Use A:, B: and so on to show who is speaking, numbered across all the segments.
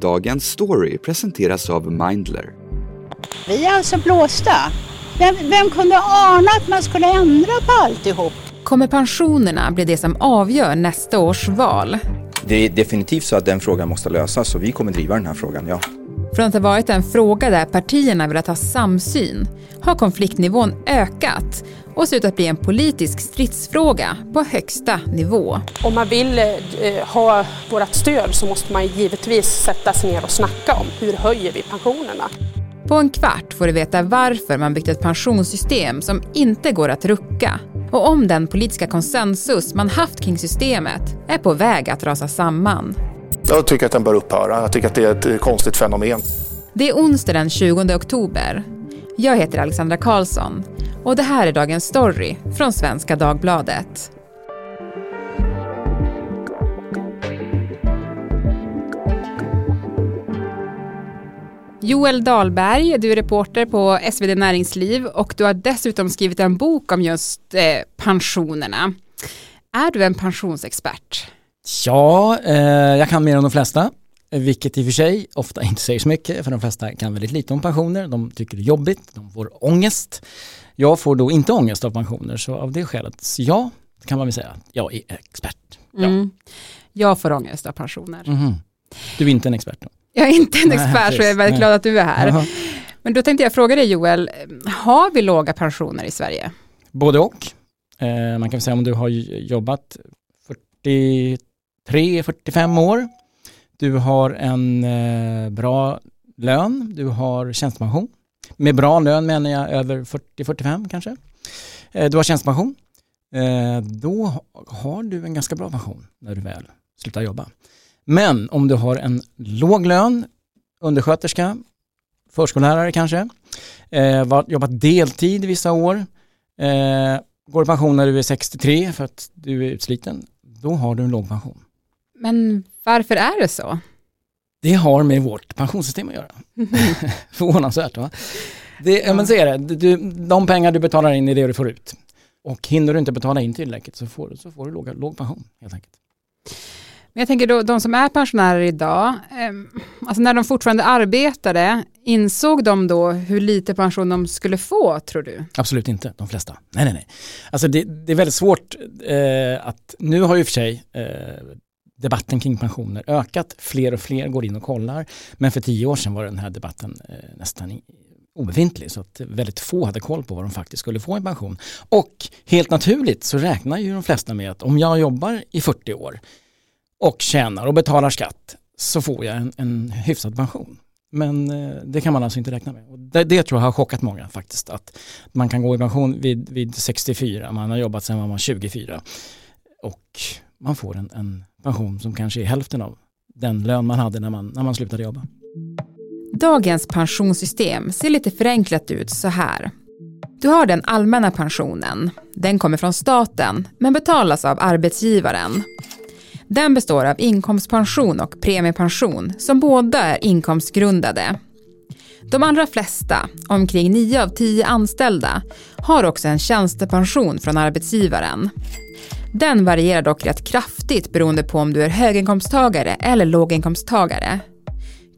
A: Dagens story presenteras av Mindler.
B: Vi är alltså blåsta. Vem, vem kunde ana att man skulle ändra på alltihop?
C: Kommer pensionerna bli det som avgör nästa års val?
D: Det är definitivt så att den frågan måste lösas och vi kommer driva den här frågan, ja.
C: Från att ha varit en fråga där partierna velat ha samsyn har konfliktnivån ökat och ser ut att bli en politisk stridsfråga på högsta nivå.
E: Om man vill eh, ha vårt stöd så måste man givetvis sätta sig ner och snacka om hur höjer vi pensionerna.
C: På en kvart får du veta varför man byggt ett pensionssystem som inte går att rucka och om den politiska konsensus man haft kring systemet är på väg att rasa samman.
F: Jag tycker att den bör upphöra. Jag tycker att det är ett eh, konstigt fenomen.
C: Det är onsdag den 20 oktober. Jag heter Alexandra Karlsson och det här är dagens story från Svenska Dagbladet. Joel Dahlberg, du är reporter på SvD Näringsliv och du har dessutom skrivit en bok om just eh, pensionerna. Är du en pensionsexpert?
G: Ja, eh, jag kan mer än de flesta, vilket i och för sig ofta inte säger så mycket, för de flesta kan väldigt lite om pensioner, de tycker det är jobbigt, de får ångest. Jag får då inte ångest av pensioner, så av det skälet, ja, kan man väl säga, jag är expert. Ja.
C: Mm. Jag får ångest av pensioner.
G: Mhm. Du är inte en expert då?
C: Jag är inte en expert
G: Nej,
C: så jag är väldigt
G: nej.
C: glad att du är här.
G: Jaha.
C: Men då tänkte jag fråga dig Joel, har vi låga pensioner i Sverige?
G: Både och. Eh, man kan säga om du har jobbat 43-45 år, du har en eh, bra lön, du har tjänstepension. Med bra lön menar jag över 40-45 kanske. Eh, du har tjänstepension. Eh, då har du en ganska bra pension när du väl slutar jobba. Men om du har en låg lön, undersköterska, förskollärare kanske, eh, var, jobbat deltid vissa år, eh, går i pension när du är 63 för att du är utsliten, då har du en låg pension.
C: Men varför är det så?
G: Det har med vårt pensionssystem att göra. Förvånansvärt va? Det, ja. men så är det, du, de pengar du betalar in är det du får ut. Och hinner du inte betala in tillräckligt så får, du- så får du låg, låg pension helt enkelt.
C: Men jag tänker då, de som är pensionärer idag, eh, alltså när de fortfarande arbetade, insåg de då hur lite pension de skulle få tror du?
G: Absolut inte, de flesta. Nej, nej, nej. Alltså det, det är väldigt svårt eh, att, nu har ju för sig eh, debatten kring pensioner ökat, fler och fler går in och kollar, men för tio år sedan var den här debatten eh, nästan obefintlig, så att väldigt få hade koll på vad de faktiskt skulle få i pension. Och helt naturligt så räknar ju de flesta med att om jag jobbar i 40 år och tjänar och betalar skatt så får jag en, en hyfsad pension. Men eh, det kan man alltså inte räkna med. Och det, det tror jag har chockat många faktiskt. Att man kan gå i pension vid, vid 64, man har jobbat sedan man var 24. Och man får en, en pension som kanske är hälften av den lön man hade när man, när man slutade jobba.
C: Dagens pensionssystem ser lite förenklat ut så här. Du har den allmänna pensionen. Den kommer från staten men betalas av arbetsgivaren. Den består av inkomstpension och premiepension som båda är inkomstgrundade. De allra flesta, omkring 9 av 10 anställda, har också en tjänstepension från arbetsgivaren. Den varierar dock rätt kraftigt beroende på om du är höginkomsttagare eller låginkomsttagare.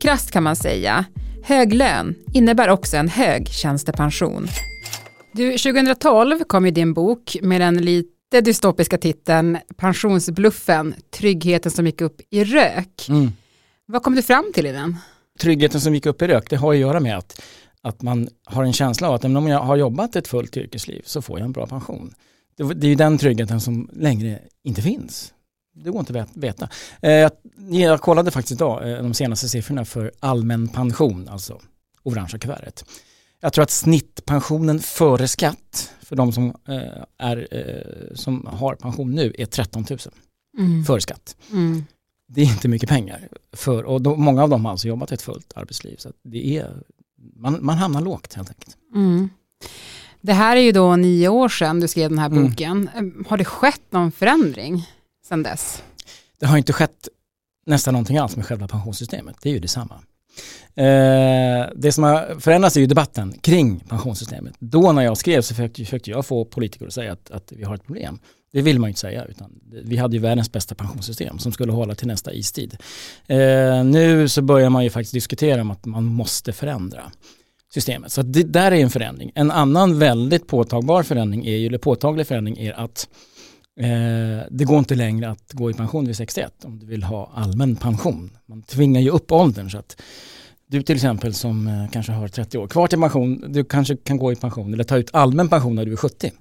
C: Krasst kan man säga, hög lön innebär också en hög tjänstepension. Du, 2012 kom ju din bok med den lite dystopiska titeln Pensionsbluffen, tryggheten som gick upp i rök.
G: Mm.
C: Vad kom du fram till i den?
G: Tryggheten som gick upp i rök, det har att göra med att, att man har en känsla av att om jag har jobbat ett fullt yrkesliv så får jag en bra pension. Det, det är ju den tryggheten som längre inte finns. Det går inte att veta. Eh, Jag, kollade faktiskt idag eh, de senaste siffrorna för allmän pension, alltså orangea kuvertet. Jag tror att snittpensionen före skatt för de som, eh, är, som har pension nu är 13 000 före skatt.
C: Mm.
G: Det är inte mycket pengar. För, och då, många av dem har alltså jobbat ett fullt arbetsliv. Så det är, man, man hamnar lågt helt enkelt.
C: Mm. Det här är ju då nio år sedan du skrev den här
G: Mm.
C: boken. Eh, Har det skett någon förändring sedan dess?
G: Det har inte skett nästan någonting alls med själva pensionssystemet. Det är ju detsamma. Eh, det som har förändrats är ju debatten kring pensionssystemet. Då när jag skrev så försökte, försökte jag få politiker att säga att, att vi har ett problem. Det vill man ju inte säga utan vi hade ju världens bästa pensionssystem som skulle hålla till nästa istid. Eh, nu så börjar man ju faktiskt diskutera om att man måste förändra systemet. Så det där är en förändring. En annan väldigt påtagbar förändring är ju, eller påtaglig förändring är att eh, det går inte längre att gå i pension vid 61 om du vill ha allmän pension. Man tvingar ju upp åldern så att du till exempel som eh, kanske har 30 år kvar till pension, du kanske kan gå i pension eller ta ut allmän pension när du är 70.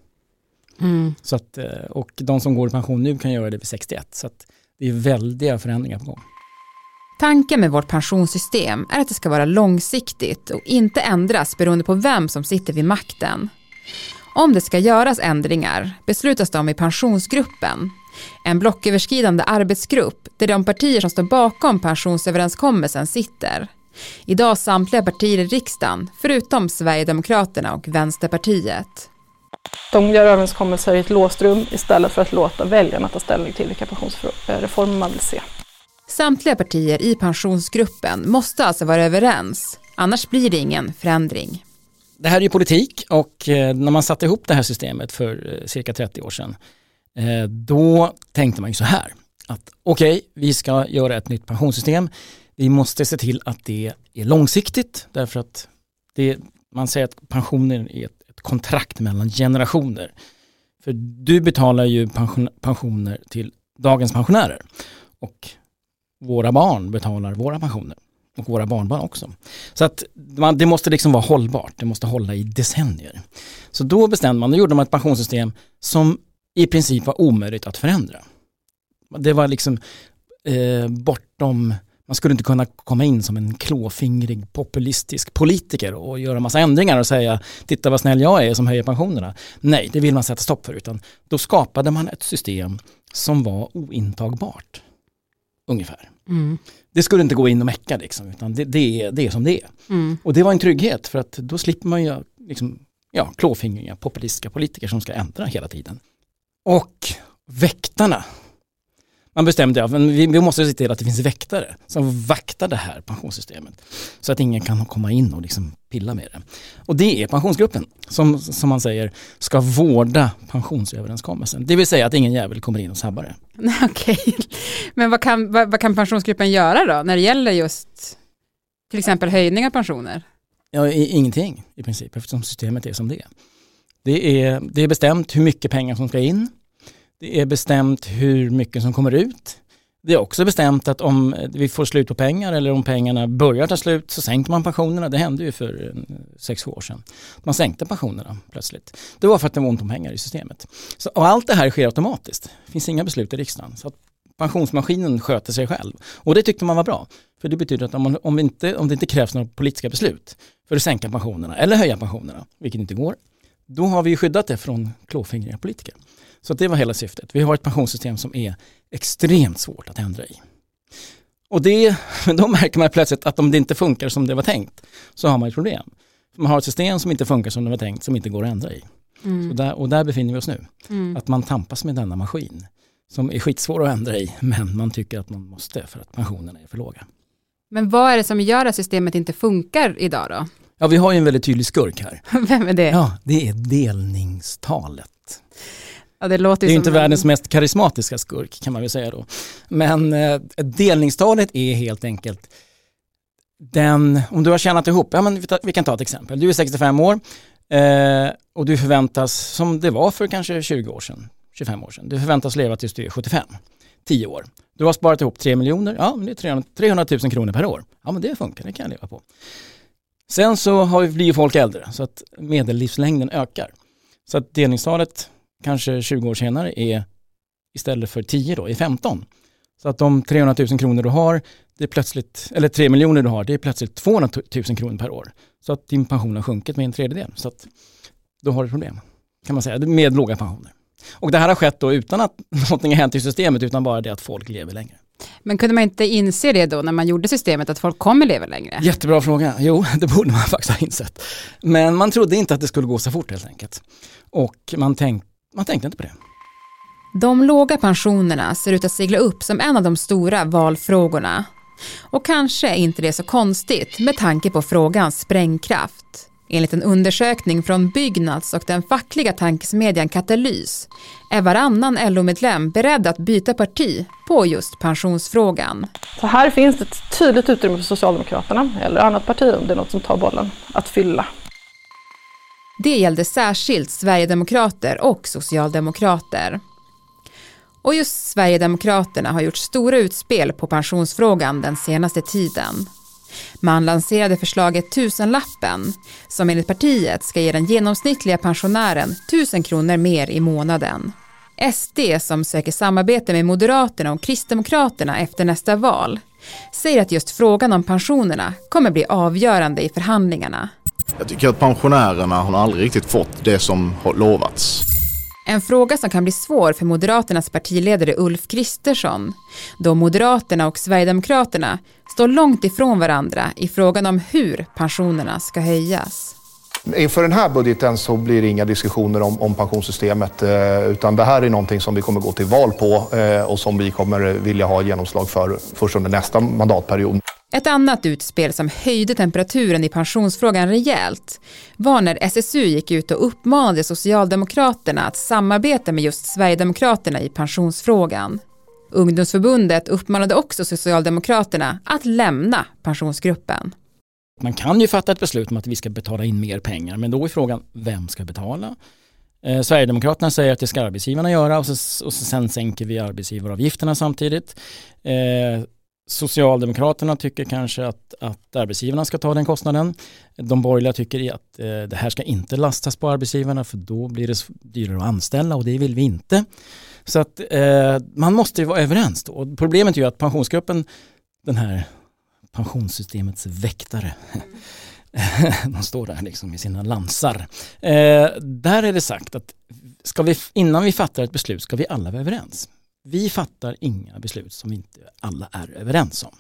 C: Mm.
G: Så att, eh, och de som går i pension nu kan göra det vid 61. Så att det är väldiga förändringar på gång.
C: Tanken med vårt pensionssystem är att det ska vara långsiktigt och inte ändras beroende på vem som sitter vid makten. Om det ska göras ändringar beslutas de i pensionsgruppen, en blocköverskridande arbetsgrupp där de partier som står bakom pensionsöverenskommelsen sitter. Idag samtliga partier i riksdagen, förutom Sverigedemokraterna och Vänsterpartiet.
E: De gör överenskommelser i ett låst rum istället för att låta väljarna ta ställning till vilka pensionsreformer man vill se.
C: Samtliga partier i pensionsgruppen måste alltså vara överens, annars blir det ingen förändring.
G: Det här är ju politik och eh, när man satte ihop det här systemet för eh, cirka 30 år sedan eh, då tänkte man ju så här att okej, okay, vi ska göra ett nytt pensionssystem. Vi måste se till att det är långsiktigt därför att det, man säger att pensioner är ett, ett kontrakt mellan generationer. För du betalar ju pension, pensioner till dagens pensionärer och våra barn betalar våra pensioner och våra barnbarn också. Så att man, det måste liksom vara hållbart, det måste hålla i decennier. Så då bestämde man, då gjorde man ett pensionssystem som i princip var omöjligt att förändra. Det var liksom eh, bortom, man skulle inte kunna komma in som en klåfingrig populistisk politiker och göra massa ändringar och säga titta vad snäll jag är som höjer pensionerna. Nej, det vill man sätta stopp för utan då skapade man ett system som var ointagbart ungefär.
C: Mm.
G: Det skulle inte gå in och mecka liksom, utan det, det, är, det är som det är.
C: Mm.
G: Och det var en trygghet för att då slipper man ju liksom, ja, klåfingriga populistiska politiker som ska ändra hela tiden. Och väktarna. Man bestämde att vi, vi måste se till att det finns väktare som vaktar det här pensionssystemet. Så att ingen kan komma in och liksom pilla med det. Och det är pensionsgruppen som, som man säger ska vårda pensionsöverenskommelsen. Det vill säga att ingen jävel kommer in och sabbar det.
C: Okej, men vad kan, vad, vad kan pensionsgruppen göra då när det gäller just till exempel höjning av pensioner?
G: Ja, i, ingenting i princip eftersom systemet är som det är. Det är, det är bestämt hur mycket pengar som ska in. Det är bestämt hur mycket som kommer ut. Det är också bestämt att om vi får slut på pengar eller om pengarna börjar ta slut så sänker man pensionerna. Det hände ju för eh, 6-7 år sedan. Man sänkte pensionerna plötsligt. Det var för att det var ont om pengar i systemet. Så, och allt det här sker automatiskt. Det finns inga beslut i riksdagen. Så att pensionsmaskinen sköter sig själv. Och det tyckte man var bra. För det betyder att om, man, om, inte, om det inte krävs några politiska beslut för att sänka pensionerna eller höja pensionerna, vilket inte går, då har vi skyddat det från klåfingriga politiker. Så det var hela syftet. Vi har ett pensionssystem som är extremt svårt att ändra i. Och det, då märker man plötsligt att om det inte funkar som det var tänkt så har man ett problem. Man har ett system som inte funkar som det var tänkt som inte går att ändra i.
C: Mm.
G: Och, där, och där befinner vi oss nu.
C: Mm.
G: Att man tampas med denna maskin som är skitsvår att ändra i men man tycker att man måste för att pensionerna är för låga.
C: Men vad är det som gör att systemet inte funkar idag då?
G: Ja, vi har ju en väldigt tydlig skurk här.
C: Vem är det?
G: Ja, det är delningstalet.
C: Ja, det
G: Det är inte
C: som
G: världens mest karismatiska skurk kan man väl säga då. Men eh, delningstalet är helt enkelt den, om du har tjänat ihop, ja men vi, tar, vi kan ta ett exempel. Du är 65 år eh, och du förväntas, som det var för kanske 20 år sedan, 25 år sedan, du förväntas leva tills du är 75, 10 år. Du har sparat ihop 3 miljoner, ja men det är 300, 300 000 kronor per år. Ja men det funkar, det kan jag leva på. Sen så har, blir ju folk äldre så att medellivslängden ökar. Så att delningstalet kanske 20 år senare är istället för 10 då, är 15. Så att de 300 000 kronor du har, det är plötsligt, eller 3 miljoner du har, det är plötsligt 200 000 kronor per år. Så att din pension har sjunkit med en tredjedel. Så att då har du problem, kan man säga, med låga pensioner. Och det här har skett då utan att någonting har hänt i systemet, utan bara det att folk lever längre.
C: Men kunde man inte inse det då när man gjorde systemet att folk kommer leva längre?
G: Jättebra fråga. Jo, det borde man faktiskt ha insett. Men man trodde inte att det skulle gå så fort helt enkelt. Och man, tänk, man tänkte inte på det.
C: De låga pensionerna ser ut att segla upp som en av de stora valfrågorna. Och kanske är inte det så konstigt med tanke på frågans sprängkraft. Enligt en undersökning från Byggnads och den fackliga tankesmedjan Katalys är varannan LO-medlem beredd att byta parti på just pensionsfrågan.
H: Så här finns det ett tydligt utrymme för Socialdemokraterna eller annat parti om det är något som tar bollen att fylla.
C: Det gällde särskilt Sverigedemokrater och Socialdemokrater. Och just Sverigedemokraterna har gjort stora utspel på pensionsfrågan den senaste tiden. Man lanserade förslaget tusenlappen som enligt partiet ska ge den genomsnittliga pensionären tusen kronor mer i månaden. SD som söker samarbete med Moderaterna och Kristdemokraterna efter nästa val säger att just frågan om pensionerna kommer bli avgörande i förhandlingarna.
I: Jag tycker att pensionärerna har aldrig riktigt fått det som har lovats.
C: En fråga som kan bli svår för Moderaternas partiledare Ulf Kristersson, då Moderaterna och Sverigedemokraterna står långt ifrån varandra i frågan om hur pensionerna ska höjas.
F: Inför den här budgeten så blir det inga diskussioner om, om pensionssystemet eh, utan det här är någonting som vi kommer gå till val på eh, och som vi kommer vilja ha genomslag för först under nästa mandatperiod.
C: Ett annat utspel som höjde temperaturen i pensionsfrågan rejält var när SSU gick ut och uppmanade Socialdemokraterna att samarbeta med just Sverigedemokraterna i pensionsfrågan. Ungdomsförbundet uppmanade också Socialdemokraterna att lämna pensionsgruppen.
G: Man kan ju fatta ett beslut om att vi ska betala in mer pengar, men då är frågan vem ska betala? Eh, Sverigedemokraterna säger att det ska arbetsgivarna göra och, så, och så sen sänker vi arbetsgivaravgifterna samtidigt. Eh, Socialdemokraterna tycker kanske att, att arbetsgivarna ska ta den kostnaden. De borgerliga tycker att eh, det här ska inte lastas på arbetsgivarna för då blir det dyrare att anställa och det vill vi inte. Så att eh, man måste ju vara överens då. Och problemet är ju att pensionsgruppen, den här pensionssystemets väktare, de står där liksom i sina lansar. Eh, där är det sagt att ska vi, innan vi fattar ett beslut ska vi alla vara överens. Vi fattar inga beslut som inte alla är överens om.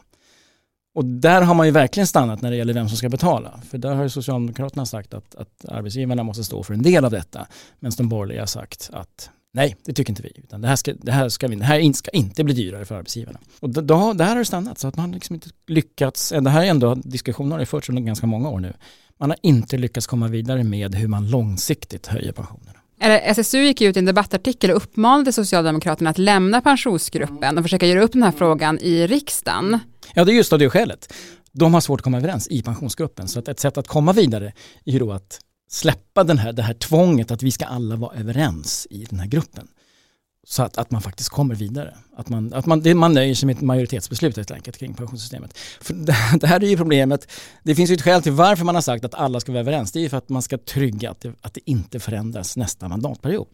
G: Och där har man ju verkligen stannat när det gäller vem som ska betala. För där har ju Socialdemokraterna sagt att, att arbetsgivarna måste stå för en del av detta. Medan de borgerliga har sagt att nej, det tycker inte vi. Utan det här ska, det här ska, vi, det här ska inte bli dyrare för arbetsgivarna. Och då, då, där har det stannat. Så att man liksom inte lyckats, eh, det här är ändå, diskussioner har förts under ganska många år nu. Man har inte lyckats komma vidare med hur man långsiktigt höjer pensionerna.
C: SSU gick ut i en debattartikel och uppmanade Socialdemokraterna att lämna pensionsgruppen och försöka göra upp den här frågan i riksdagen.
G: Ja, det är just av det skälet. De har svårt att komma överens i pensionsgruppen. Så att ett sätt att komma vidare är ju då att släppa den här, det här tvånget att vi ska alla vara överens i den här gruppen. Så att, att man faktiskt kommer vidare. Att man, att man, det, man nöjer sig med ett majoritetsbeslut helt enkelt kring pensionssystemet. För det, det, här är ju problemet. Det finns ju ett skäl till varför man har sagt att alla ska vara överens. Det är ju för att man ska trygga att det, att det inte förändras nästa mandatperiod.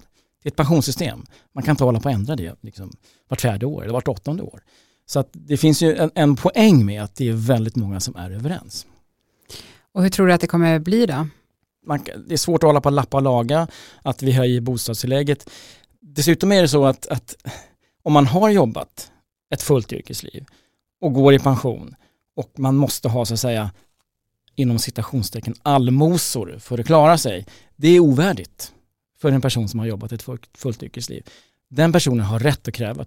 G: Det är ett pensionssystem. Man kan inte hålla på att ändra det liksom, vart fjärde år eller vart åttonde år. Så att det finns ju en, en poäng med att det är väldigt många som är överens.
C: Och hur tror du att det kommer bli då?
G: Man, det är svårt att hålla på att lappa och laga, att vi höjer bostadstillägget dessutom är det så att, att om man har jobbat ett fullt yrkesliv och går i pension och man måste ha så att säga inom citationstecken allmosor för att klara sig. Det är ovärdigt för en person som har jobbat ett fullt yrkesliv. Den personen har rätt att kräva,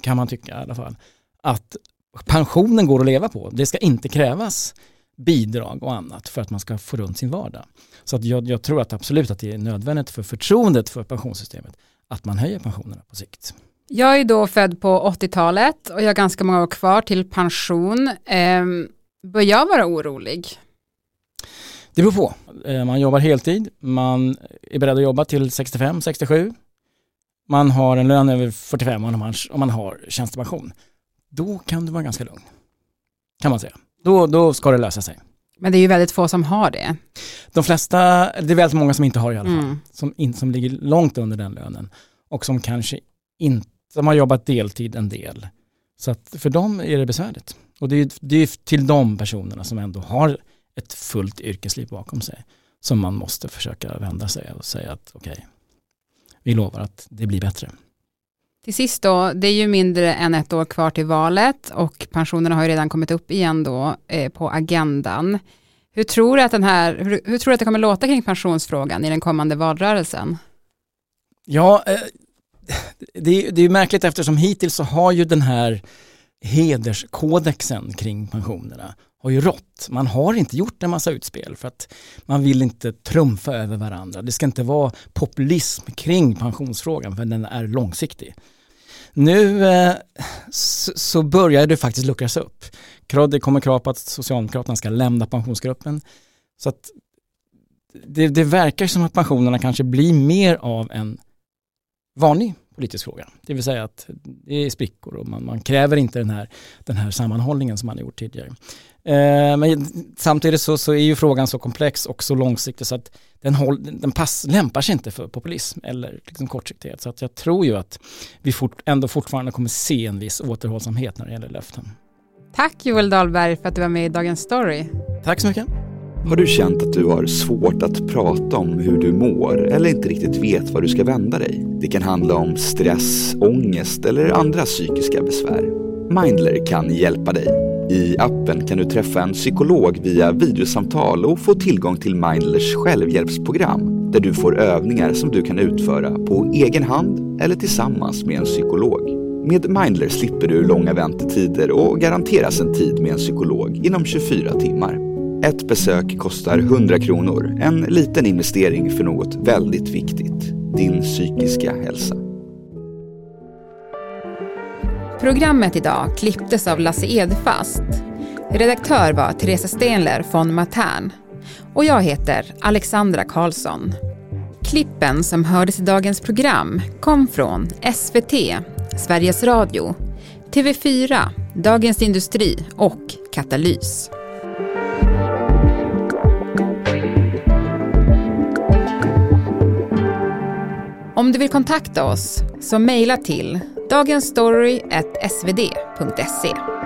G: kan man tycka i alla fall, att pensionen går att leva på. Det ska inte krävas bidrag och annat för att man ska få runt sin vardag. Så att jag, jag tror att absolut att det är nödvändigt för förtroendet för pensionssystemet att man höjer pensionerna på sikt.
C: Jag är då född på 80-talet och jag har ganska många år kvar till pension. Eh, bör jag vara orolig?
G: Det beror på. Eh, man jobbar heltid, man är beredd att jobba till 65, 67. Man har en lön över 45 om man, om man har tjänstepension. Då kan du vara ganska lugn. Kan man säga. Då, då ska det lösa sig.
C: Men det är ju väldigt få som har det.
G: De flesta, det är väldigt många som inte har i alla fall. Mm. Som, in, som ligger långt under den lönen. Och som kanske inte, som har jobbat deltid en del. Så att för dem är det besvärligt. Och det är, det är till de personerna som ändå har ett fullt yrkesliv bakom sig. Som man måste försöka vända sig och säga att okej, okay, vi lovar att det blir bättre.
C: Till sist då, det är ju mindre än ett år kvar till valet och pensionerna har ju redan kommit upp igen då eh, på agendan. Hur tror, du att den här, hur, hur, tror du att det kommer låta kring pensionsfrågan i den kommande valrörelsen?
G: Ja, eh, det, det är märkligt eftersom hittills så har ju den här hederskodexen kring pensionerna har ju rått. Man har inte gjort en massa utspel för att man vill inte trumfa över varandra. Det ska inte vara populism kring pensionsfrågan för den är långsiktig. Nu eh, så, så börjar det faktiskt luckras upp. Det kommer krav på att Socialdemokraterna ska lämna pensionsgruppen. Så att det, det verkar som att pensionerna kanske blir mer av en vanlig politisk fråga. Det vill säga att det är sprickor och man, man kräver inte den här, den här sammanhållningen som man har gjort tidigare. Eh, men samtidigt så, så, är ju frågan så komplex och så långsiktig så att den, håll, den pass, lämpar sig inte för populism eller liksom kortsiktighet. Så att jag tror ju att vi fort, ändå fortfarande kommer se en viss återhållsamhet när det gäller löften.
C: Tack Joel Dahlberg för att du var med i Dagens Story.
G: Tack så mycket.
A: Har du känt att du har svårt att prata om hur du mår eller inte riktigt vet var du ska vända dig? Det kan handla om stress, ångest eller andra psykiska besvär. Mindler kan hjälpa dig. I appen kan du träffa en psykolog via videosamtal och få tillgång till Mindlers självhjälpsprogram där du får övningar som du kan utföra på egen hand eller tillsammans med en psykolog. Med Mindler slipper du långa väntetider och garanteras en tid med en psykolog inom 24 timmar. Ett besök kostar 100 kronor, en liten investering för något väldigt viktigt, din psykiska hälsa.
C: Programmet idag klipptes av Lasse Edfast. Redaktör var Teresa Stenler von Matern. Och jag heter Alexandra Karlsson. Klippen som hördes i dagens program kom från SVT, Sveriges Radio, TV4, Dagens Industri och Katalys. Om du vill kontakta oss så mejla till dagensstory.svd.se